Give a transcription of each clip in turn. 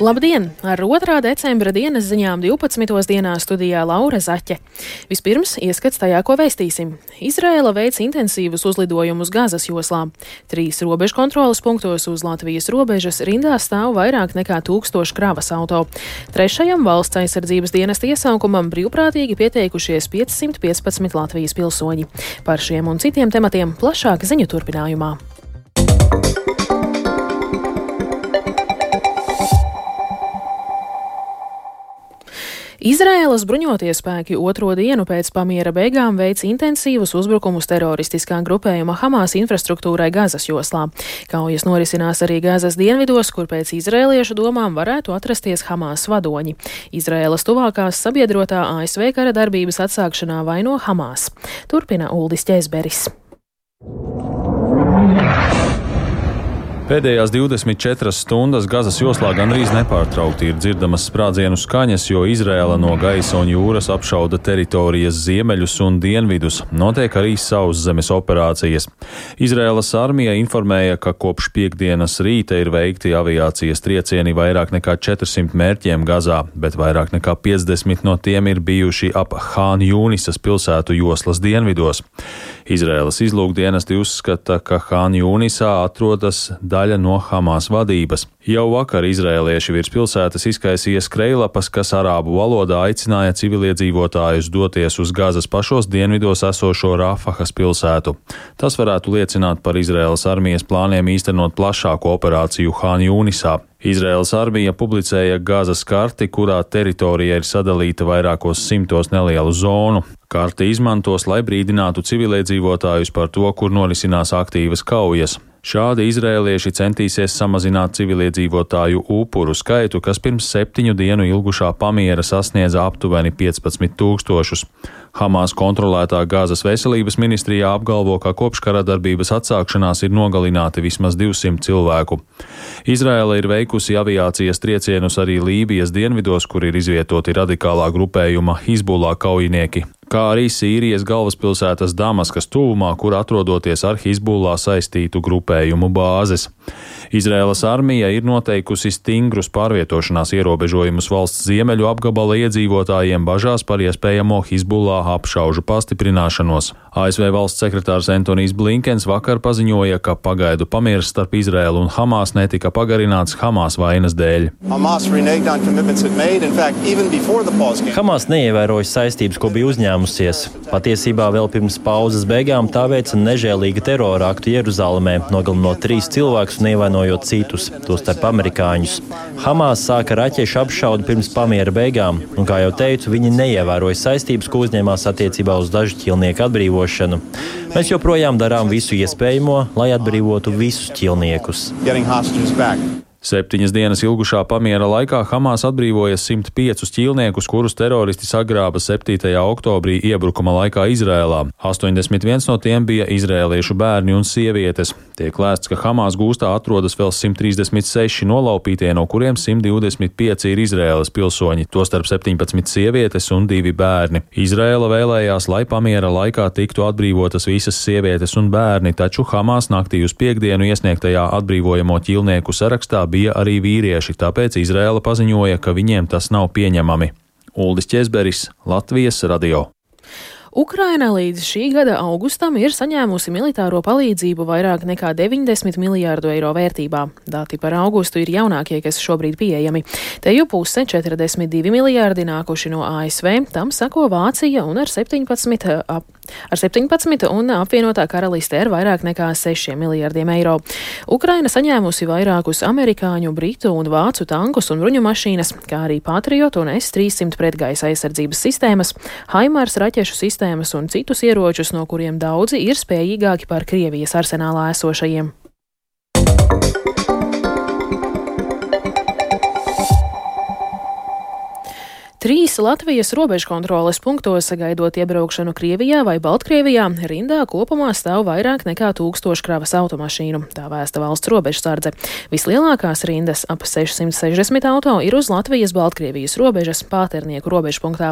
Labdien! Ar 2. decembra dienas ziņām 12. dienā studijā Laura Zaķe. Vispirms ieskats tajā, ko veistīsim. Izrēla veic intensīvus uzlidojumus Gazas joslā. Trīs robežu kontrolas punktos uz Latvijas robežas rindā stāv vairāk nekā tūkstoši kravas auto. Trešajam valsts aizsardzības dienas iesaukumam brīvprātīgi pieteikušies 515 Latvijas pilsoņi. Par šiem un citiem tematiem plašāk ziņu turpinājumā. Izraēlas bruņotie spēki otro dienu pēc pamiera beigām veic intensīvus uzbrukumus teroristiskā grupējuma Hamas infrastruktūrai Gazas joslā. Kaujas norisinās arī Gazas dienvidos, kur pēc izrēliešu domām varētu atrasties Hamas vadoņi. Izraēlas tuvākās sabiedrotā ASV kara darbības atsākšanā vaino Hamas. Turpina Uldis Ķēzberis. Pēdējās 24 stundas Gazas joslā gandrīz nepārtraukti ir dzirdamas sprādzienu skaņas, jo Izrēla no gaisa un jūras apšauda teritorijas ziemeļus un dienvidus. Notiek arī sauszemes operācijas. Izrēlas armija informēja, ka kopš piekdienas rīta ir veikti aviācijas triecieni vairāk nekā 400 mērķiem Gazā, bet vairāk nekā 50 no tiem ir bijuši ap Hāna Jūnisas pilsētu joslas dienvidos. Izraēlas izlūkdienesti uzskata, ka Hāna Jūnisā atrodas daļa no Hamas vadības. Jau vakar izrēlieši virs pilsētas izkaisīja skrejlapas, kas arābu valodā aicināja civiliedzīvotājus doties uz Gazas pašos dienvidos esošo Rafahas pilsētu. Tas varētu liecināt par Izraēlas armijas plāniem īstenot plašāku operāciju Hāna Jūnisā. Izraels armija publicēja Gazas karti, kurā teritorija ir sadalīta vairākos simtos nelielu zonu. Karti izmantos, lai brīdinātu civiliedzīvotājus par to, kur norisinās aktīvas kaujas. Šādi izrēlieši centīsies samazināt civiliedzīvotāju upuru skaitu, kas pirms septiņu dienu ilgušā pamiera sasniedza aptuveni 15 tūkstošus. Hamas kontrolētā Gāzes veselības ministrijā apgalvo, ka kopš kara darbības atsākšanās ir nogalināti vismaz 200 cilvēku. Izraela ir veikusi aviācijas triecienus arī Lībijas dienvidos, kur ir izvietoti radikālā grupējuma Hizbullah kaujinieki kā arī Sīrijas galvaspilsētas Damaskas tuvumā, kur atrodoties ar Hizbullā saistītu grupējumu bāzes. Izraēlas armija ir noteikusi stingrus pārvietošanās ierobežojumus valsts ziemeļu apgabala iedzīvotājiem bažās par iespējamo Hizbullā apšaužu pastiprināšanos. ASV valsts sekretārs Antonijs Blinkens vakar paziņoja, ka pagaidu pamieris starp Izraēlu un Hamas netika pagarināts Hamas vainas dēļ. Hamas neievēroja saistības, ko bija uzņēmusies. Patiesībā vēl pirms pauzes beigām tā veica nežēlīgu terora aktu Jeruzalemē, nogalinot trīs cilvēkus un ievainojot citus, tostarp amerikāņus. Hamas sāka raķešu apšaudu pirms pamiera beigām, un, kā jau teicu, viņi neievēroja saistības, ko uzņēmās attiecībā uz dažu ķilnieku atbrīvošanu. Mēs joprojām darām visu iespējamo, lai atbrīvotu visus ķilniekus. Septiņas dienas ilgušā pamiera laikā Hamas atbrīvoja 105 ķīlniekus, kurus teroristi sagrāba 7. oktobrī iebrukuma laikā Izrēlā. 81 no tiem bija izrēliešu bērni un sievietes. Tiek lēsts, ka Hamas gūstā atrodas vēl 136 nolaupītie, no kuriem 125 ir Izrēlas pilsoņi, tostarp 17 sievietes un 2 bērni. Izrēla vēlējās, lai pamiera laikā tiktu atbrīvotas visas sievietes un bērni, taču Hamas naktī uz piekdienu iesniegtajā atbrīvojamo ķīlnieku sarakstā bija arī vīrieši, tāpēc Izrēla paziņoja, ka viņiem tas nav pieņemami. Uldis Česberis, Latvijas radio. Ukraina līdz šī gada augustam ir saņēmusi militāro palīdzību vairāk nekā 90 miljārdu eiro vērtībā. Dati par augustu ir jaunākie, kas šobrīd pieejami. Te jau puse 42 miljārdi nākuši no ASV, tam sako Vācija un ar 17 ap ar 17 un apvienotā karaliste ar vairāk nekā 6 miljārdiem eiro. Ukraina saņēmusi vairākus amerikāņu, britu un vācu tankus un bruņu mašīnas, kā arī Patriot un S-300 pretgaisa aizsardzības sistēmas, Haimars raķešu sistēmas un citus ieročus, no kuriem daudzi ir spējīgāki par Krievijas arsenālā esošajiem. Trīs Latvijas robežkontroles punktos, sagaidot iebraukšanu Krievijā vai Baltkrievijā, rindā kopumā stāv vairāk nekā tūkstoši kravas automašīnu, tā vēsta valsts robežsardze. Vislielākās rindas, ap 660 auto, ir uz Latvijas-Baltkrievijas robežas Pāternieku robežpunktā.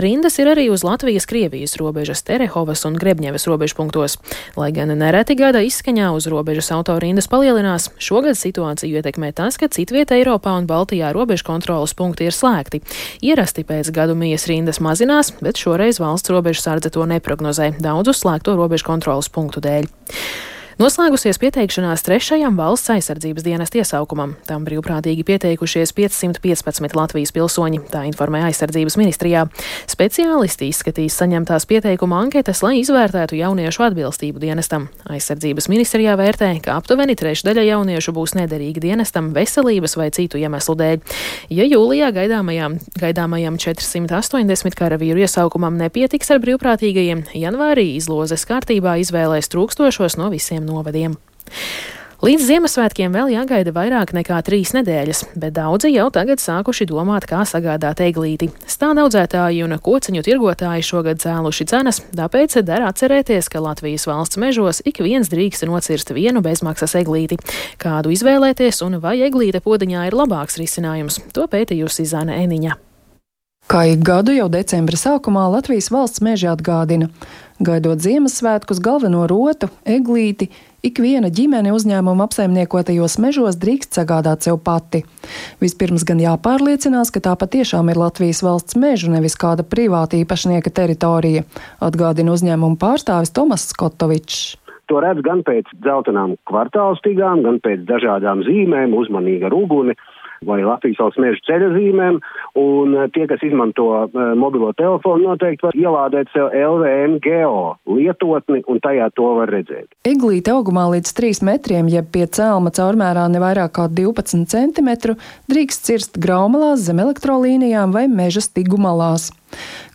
Rindas ir arī uz Latvijas-Krievijas robežas Terehovas un Grebņevas robežpunktos. Lai gan nereti gada izskaņā uz robežas autorindas palielinās, šogad situāciju ietekmē tas, ka citvieta Eiropā un Baltijā robežkontroles punkti ir slēgti. Ierast Parasti pēc gadu mijas rindas mazinās, bet šoreiz valsts robežsardze to neprognozē daudzu slēgto robežu kontrolas punktu dēļ. Noslēgusies pieteikšanās trešajam valsts aizsardzības dienas iesaukumam. Tam brīvprātīgi pieteikušies 515 Latvijas pilsoņi, tā informē aizsardzības ministrijā. Speciālisti izskatīs saņemtās pieteikuma anketas, lai izvērtētu jauniešu atbilstību dienestam. Aizsardzības ministrijā vērtē, ka aptuveni trešdaļa jauniešu būs nederīgi dienestam veselības vai citu iemeslu dēļ. Ja jūlijā gaidāmajām, gaidāmajam 480 karavīru iesaukumam nepietiks ar brīvprātīgajiem, janvārī izlozes kārtībā izvēlēs trūkstošos no visiem novadiem. Līdz Ziemassvētkiem vēl jāgaida vairāk nekā trīs nedēļas, bet daudzi jau tagad sākuši domāt, kā sagādāt eglīti. Stāda audzētāji un kociņu tirgotāji šogad cēluši cenas, tāpēc der atcerēties, ka Latvijas valsts mežos ik viens drīkst nocirst vienu bezmaksas eglīti. Kādu izvēlēties un vai eglīte podiņā ir labāks risinājums, to pētījusi Zana Eniņa. Kā ik gadu jau decembra sākumā Latvijas valsts meži atgādina, Gaidot Ziemassvētkus, galveno rotu, eglīti, ikviena ģimene uzņēmuma apsaimniekotajos mežos drīkst sagādāt sev pati. Vispirms gan jāpārliecinās, ka tā patiešām ir Latvijas valsts meža, nevis kāda privāta īpašnieka teritorija, atgādina uzņēmuma pārstāvis Tomas Skotovičs. To redz gan pēc dzeltenām kvartālstīgām, gan pēc dažādām zīmēm, uzmanīga rūguni vai Latvijas valsts meža ceļa zīmēm, un eh, tie, kas izmanto uh, mobilo telefonu, noteikti var ielādēt sev LVM geo lietotni, un tajā to var redzēt. Eglīte augumā līdz 3 metriem, jeb pie cēlma caurmērā ne vairāk kā 12 cm, drīkst cirst graumalās zem elektrolīnijām vai meža stigumalās.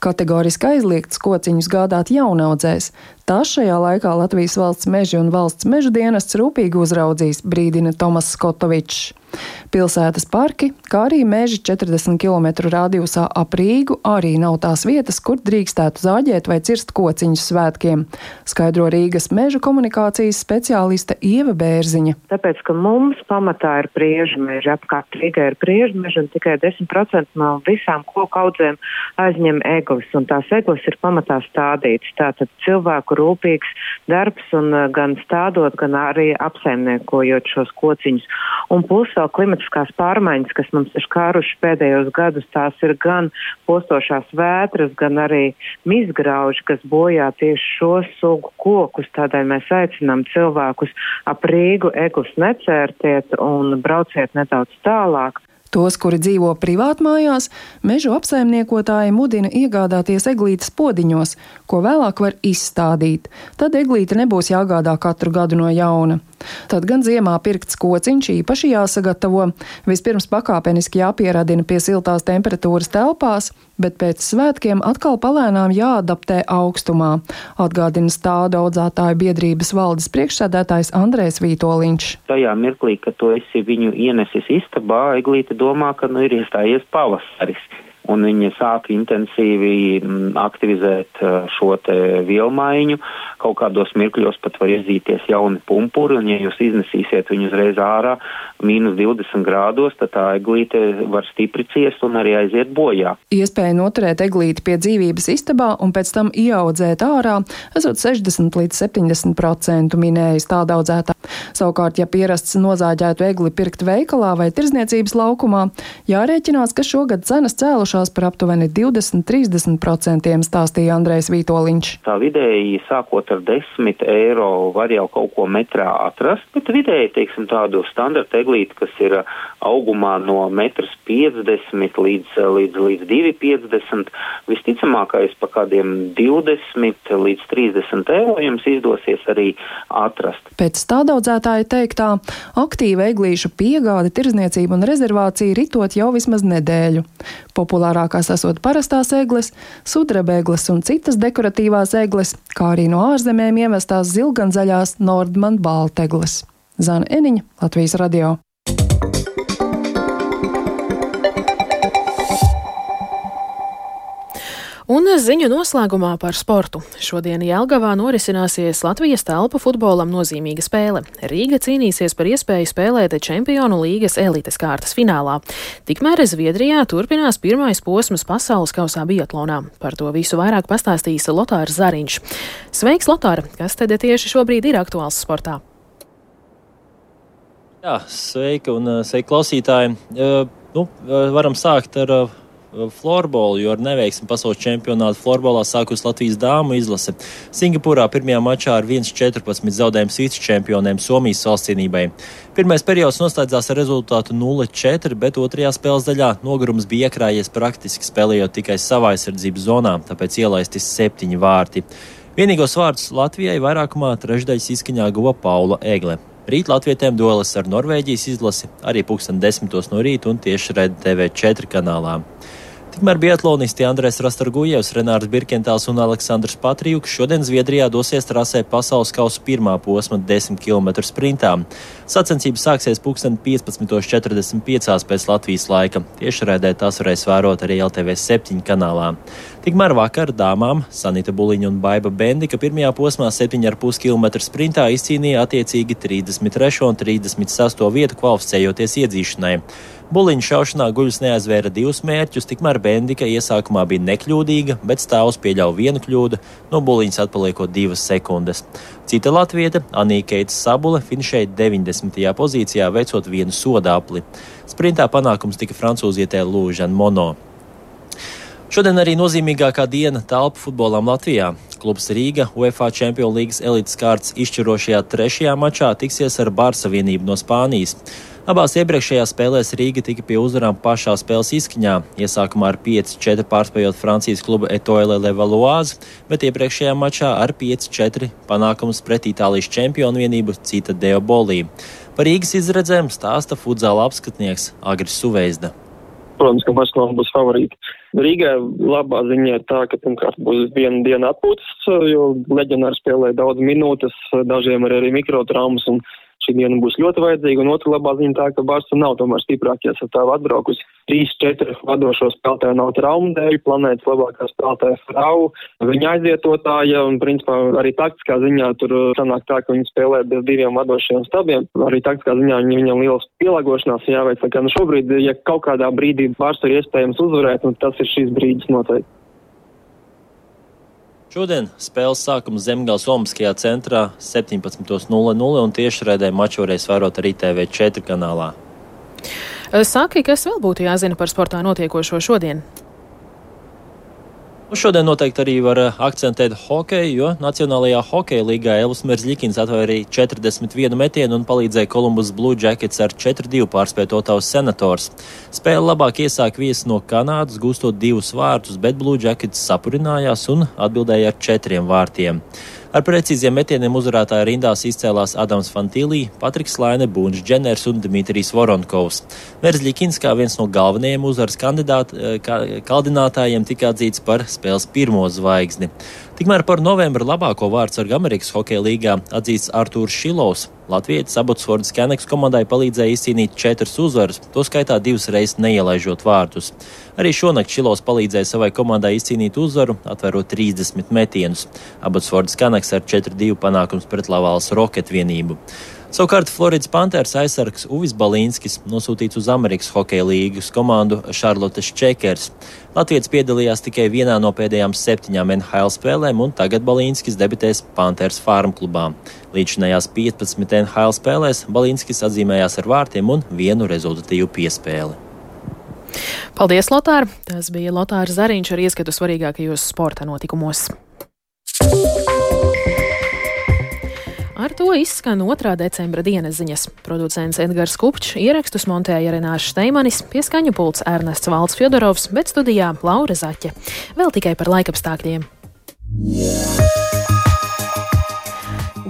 Kategoriski aizliegts kociņus gādāt jaunaudzēs. Tās šajā laikā Latvijas valsts meži un valsts meža dienests rūpīgi uzraudzīs, brīdina Tomas Skotovičs. Pilsētas parki, kā arī meži 40 km radiusā ap Rīgu, arī nav tās vietas, kur drīkstētu zāģēt vai cirst kociņus svētkiem, skaidro Rīgas meža komunikācijas speciāliste Ieva Bērziņa. Tāpēc, ka mums pamatā ir priežu meži, apkārt Rīgai ir priežu meži un tikai 10% no visām koku audzēm aizņem eglis, un tās eglis ir pamatā stādītas. Tātad cilvēku rūpīgs darbs un uh, gan stādot, gan arī apsaimniekojot šos kociņus. Un plus vēl klimatiskās pārmaiņas, kas mums ir skāruši pēdējos gadus, tās ir gan postošās vētras, gan arī mizgrauži, kas bojā tieši šo sugu kokus. Tādēļ mēs aicinām cilvēkus ap Rīgu eglus necērtiet un brauciet nedaudz tālāk. Tos, kuri dzīvo privātmājās, mežu apsaimniekotāji mudina iegādāties eglītes podiņos, ko vēlāk var izstādīt. Tad eglīte nebūs jāgādā katru gadu no jauna. Tad gan ziemā pirkts kociņš īpaši jāsagatavo. Vispirms pakāpeniski jāpieradina pie siltās temperatūras telpās, bet pēc svētkiem atkal palēnām jāadaptē augstumā, atgādina stāda audzētāju biedrības valdes priekšsēdētājs Andrēs Vītoliņš. Tajā mirklī, kad tu esi viņu ienesis istabā, eglīte domā, ka nu ir iestājies pavasaris un viņi sāk intensīvi mm, aktivizēt šo te vielmaiņu. Kaut kādos mirkļos pat var izdzīties jauni pumpuri, un ja jūs iznesīsiet viņu uzreiz ārā mīnus 20 grādos, tad tā eglīte var stipri ciest un arī aiziet bojā. Iespēja noturēt eglīti pie dzīvības istabā un pēc tam ieaudzēt ārā, esot 60 līdz 70 procentu minējas tāda audzētā. Savukārt, ja pierasts nozāģētu egli pirkt veikalā vai tirzniecības laukumā, jārēķinās, ka šogad cenas cēlušās cēlušās par aptuveni 20-30%, stāstīja Andrēs Vītoliņš. Tā vidēji sākot ar 10 eiro var jau kaut ko metrā atrast, bet vidēji, teiksim, tādu standarta eglīti, kas ir augumā no 1,50 m līdz, līdz, līdz 2,50 visticamākais pa kādiem 20 līdz 30 eiro jums izdosies arī atrast. Pēc stādaudzētāja teiktā, aktīva eglīšu piegāde, tirzniecība un rezervācija ritot jau vismaz nedēļu. Populāri populārākās esot parastās egles, sudrabēgles un citas dekoratīvās egles, kā arī no ārzemēm ievestās zilganzaļās Nordman baltegles. Zana Eniņa, Latvijas radio. Un ziņu noslēgumā par sportu. Šodien Jelgavā norisināsies Latvijas telpu futbolam nozīmīga spēle. Rīga cīnīsies par iespēju spēlēt Čempionu līgas elites kārtas finālā. Tikmēr Zviedrijā turpinās pirmais posms pasaules kausā biatlonā. Par to visu vairāk pastāstīs Lotārs Zariņš. Sveiks, Lotāra! Kas tad tieši šobrīd ir aktuāls sportā? Jā, sveiki un sveiki klausītāji! Uh, nu, varam sākt ar uh, florbolu, jo ar neveiksmi pasaules čempionāta florbolā sākus Latvijas dāmu izlase. Singapūrā pirmajā mačā ar 1-14 zaudējums vicečempioniem Somijas valstscienībai. Pirmais periods noslēdzās ar rezultātu 0-4, bet otrajā spēles daļā nogurums bija iekrājies praktiski spēlējot tikai savā aizsardzības zonā, tāpēc ielaisti septiņi vārti. Vienīgos vārdus Latvijai vairākumā trešdaļas izskaņā guva Paula Egle. Rīt Latvijiem duelis ar Norvēģijas izlasi arī pulksten desmitos no rīta un tieši Red TV 4 kanālā. Tikmēr biatlonisti Andrēs Rastargujevs, Renārs Birkentāls un Aleksandrs Patrijuks šodien Zviedrijā dosies trasē pasaules kausa pirmā posma 10 km sprintā. Sacensības sāksies pulksten 15.45 pēc Latvijas laika. Tiešraidē tās varēs vērot arī LTV 7 kanālā. Tikmēr vakar dāmām Sanita Buliņa un Baiba Bendika pirmajā posmā 7,5 km sprintā izcīnīja attiecīgi 33. un 36. vietu kvalificējoties iedzīšanai. Buliņa šaušanā guļus neaizvēra divus mērķus, tikmēr Bendika iesākumā bija nekļūdīga, bet stāvus pieļāva vienu kļūdu, no buliņas atpaliekot divas sekundes. Cita latvieta, Anīkeits Sabule, finišēja 90. pozīcijā, veicot vienu sodāpli. Sprintā panākums tika francūzietē Lūžana Mono. Šodien arī nozīmīgākā diena telpu futbolam Latvijā. Klubs Rīga UEFA Champions League elites kārtas izšķirošajā trešajā mačā tiksies ar Barça vienību no Spānijas. Abās iepriekšējās spēlēs Rīga tika pie uzvarām pašā spēles izskaņā, iesākumā ar 5-4 pārspējot Francijas klubu Etoile Levaloise, bet iepriekšējā mačā ar 5-4 panākums pret Itālijas čempionu vienību Cita Deobolī. Par Rīgas izredzēm stāsta futzāla apskatnieks Agris Suveizda. Protams, ka Barcelona būs favorīti. Rīgai labā ziņa ir tā, ka pirmkārt būs viena diena atpūtas, jo leģionāri spēlē daudz minūtes, dažiem ir arī mikrotraumas un šī diena būs ļoti vajadzīga, un otra labā ziņa tā, ka Barca nav tomēr stiprākie sastāvā atbraukusi. 3-4 vadošo spēlētāju nav traumu dēļ, planētas labākā spēlētāja Frau, viņa aizietotāja, un principā arī taktiskā ziņā tur sanāk tā, ka viņi spēlē bez diviem vadošajiem stabiem. Arī taktiskā ziņā viņi, viņam liels pielāgošanās jāveic, tā kā nu šobrīd, ja kaut kādā brīdī Barca ir iespējams uzvarēt, nu tas ir šīs brīdis noteikti. Šodien spēles sākums Zemgājas Olimpiskajā centrā 17.00 un tiešraidē maču varēs vērot arī TV4 kanālā. Saki, kas vēl būtu jāzina par sportā notiekošo šodien? Un šodien noteikti arī var eh, akcentēt hokeju, jo Nacionālajā hokeja līgā Elvis Merzļikins atvairīja 41 metienu un palīdzēja Columbus Blue Jackets ar 4-2 pārspēt Otavas senators. Spēle labāk iesāk viesi no Kanādas, gūstot divus vārtus, bet Blue Jackets sapurinājās un atbildēja ar četriem vārtiem. Ar precīziem metieniem uzvarētāju rindās izcēlās Adams Fantīlī, Patriks Laine, Būns Dženers un Dmitrijs Voronkovs. Verzļikins kā viens no galvenajiem uzvaras eh, kandidātājiem tika atzīts par spēles pirmo zvaigzni. Tikmēr par novembra labāko vārdsargu Amerikas Hokeja līgā atzīts Artūrs Šilovs. Latvijas Abotsfordas Keneks komandai palīdzēja izcīnīt četras uzvaras, to skaitā divas reizes neielaižot vārdus. Arī šonakt Šilovs palīdzēja savai komandai izcīnīt uzvaru, atverot 30 metienus. Abotsfordas Keneks ar 4-2 panākums pret Lavāls Rocket vienību. Savukārt Floridas Panthers aizsargs Uvis Balīnskis nosūtīts uz Amerikas Hokeja līgas komandu Charlottes Checkers. Latvijas piedalījās tikai vienā no pēdējām septiņām NHL spēlēm, un tagad Balīnskis debitēs Panthers Farm klubā. Līdzinājās 15 NHL spēlēs Balīnskis atzīmējās ar vārtiem un vienu rezultatīvu piespēli. Paldies, Lotār! Tas bija Lotārs Zariņš ar ieskatu svarīgākajos sporta notikumos. Ar to izskan 2. decembra dienas ziņas. Producents Edgars Kupčs ierakstus montēja Renāšu Steimanis, pieskaņu pults Ernests Valds Fjodorovs, bet studijā Laura Zaķe. Vēl tikai par laikapstākļiem. Yeah.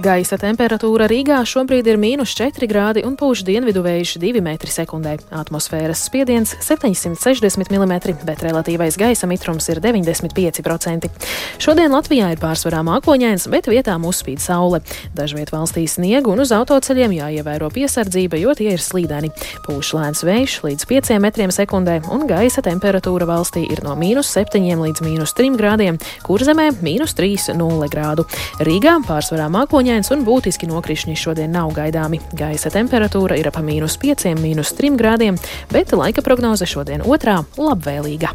Gaisa temperatūra Rīgā šobrīd ir mīnus 4 grādi un pūš dienvidu vējš 2 m2. Atmosfēras spiediens 760 mm, bet relatīvais gaisa mitrums ir 95%. Šodien Latvijā ir pārsvarā mākoņains, bet vietām uzspīd saule. Dažviet valstī sniegu un uz autoceļiem jāievēro piesardzība, jo tie ir slīdeni. Pūš lēns vējš līdz 5 m2 un gaisa temperatūra valstī ir no mīnus 7 līdz mīnus 3 grādiem, kur zemē mīnus 3,0 grādu. Rīgā pārsvarā mākoņains un būtiski nokrišņi šodien nav gaidāmi. Gaisa temperatūra ir ap mīnus 5, mīnus 3 grādiem, bet laika prognoze šodien otrā - labvēlīga.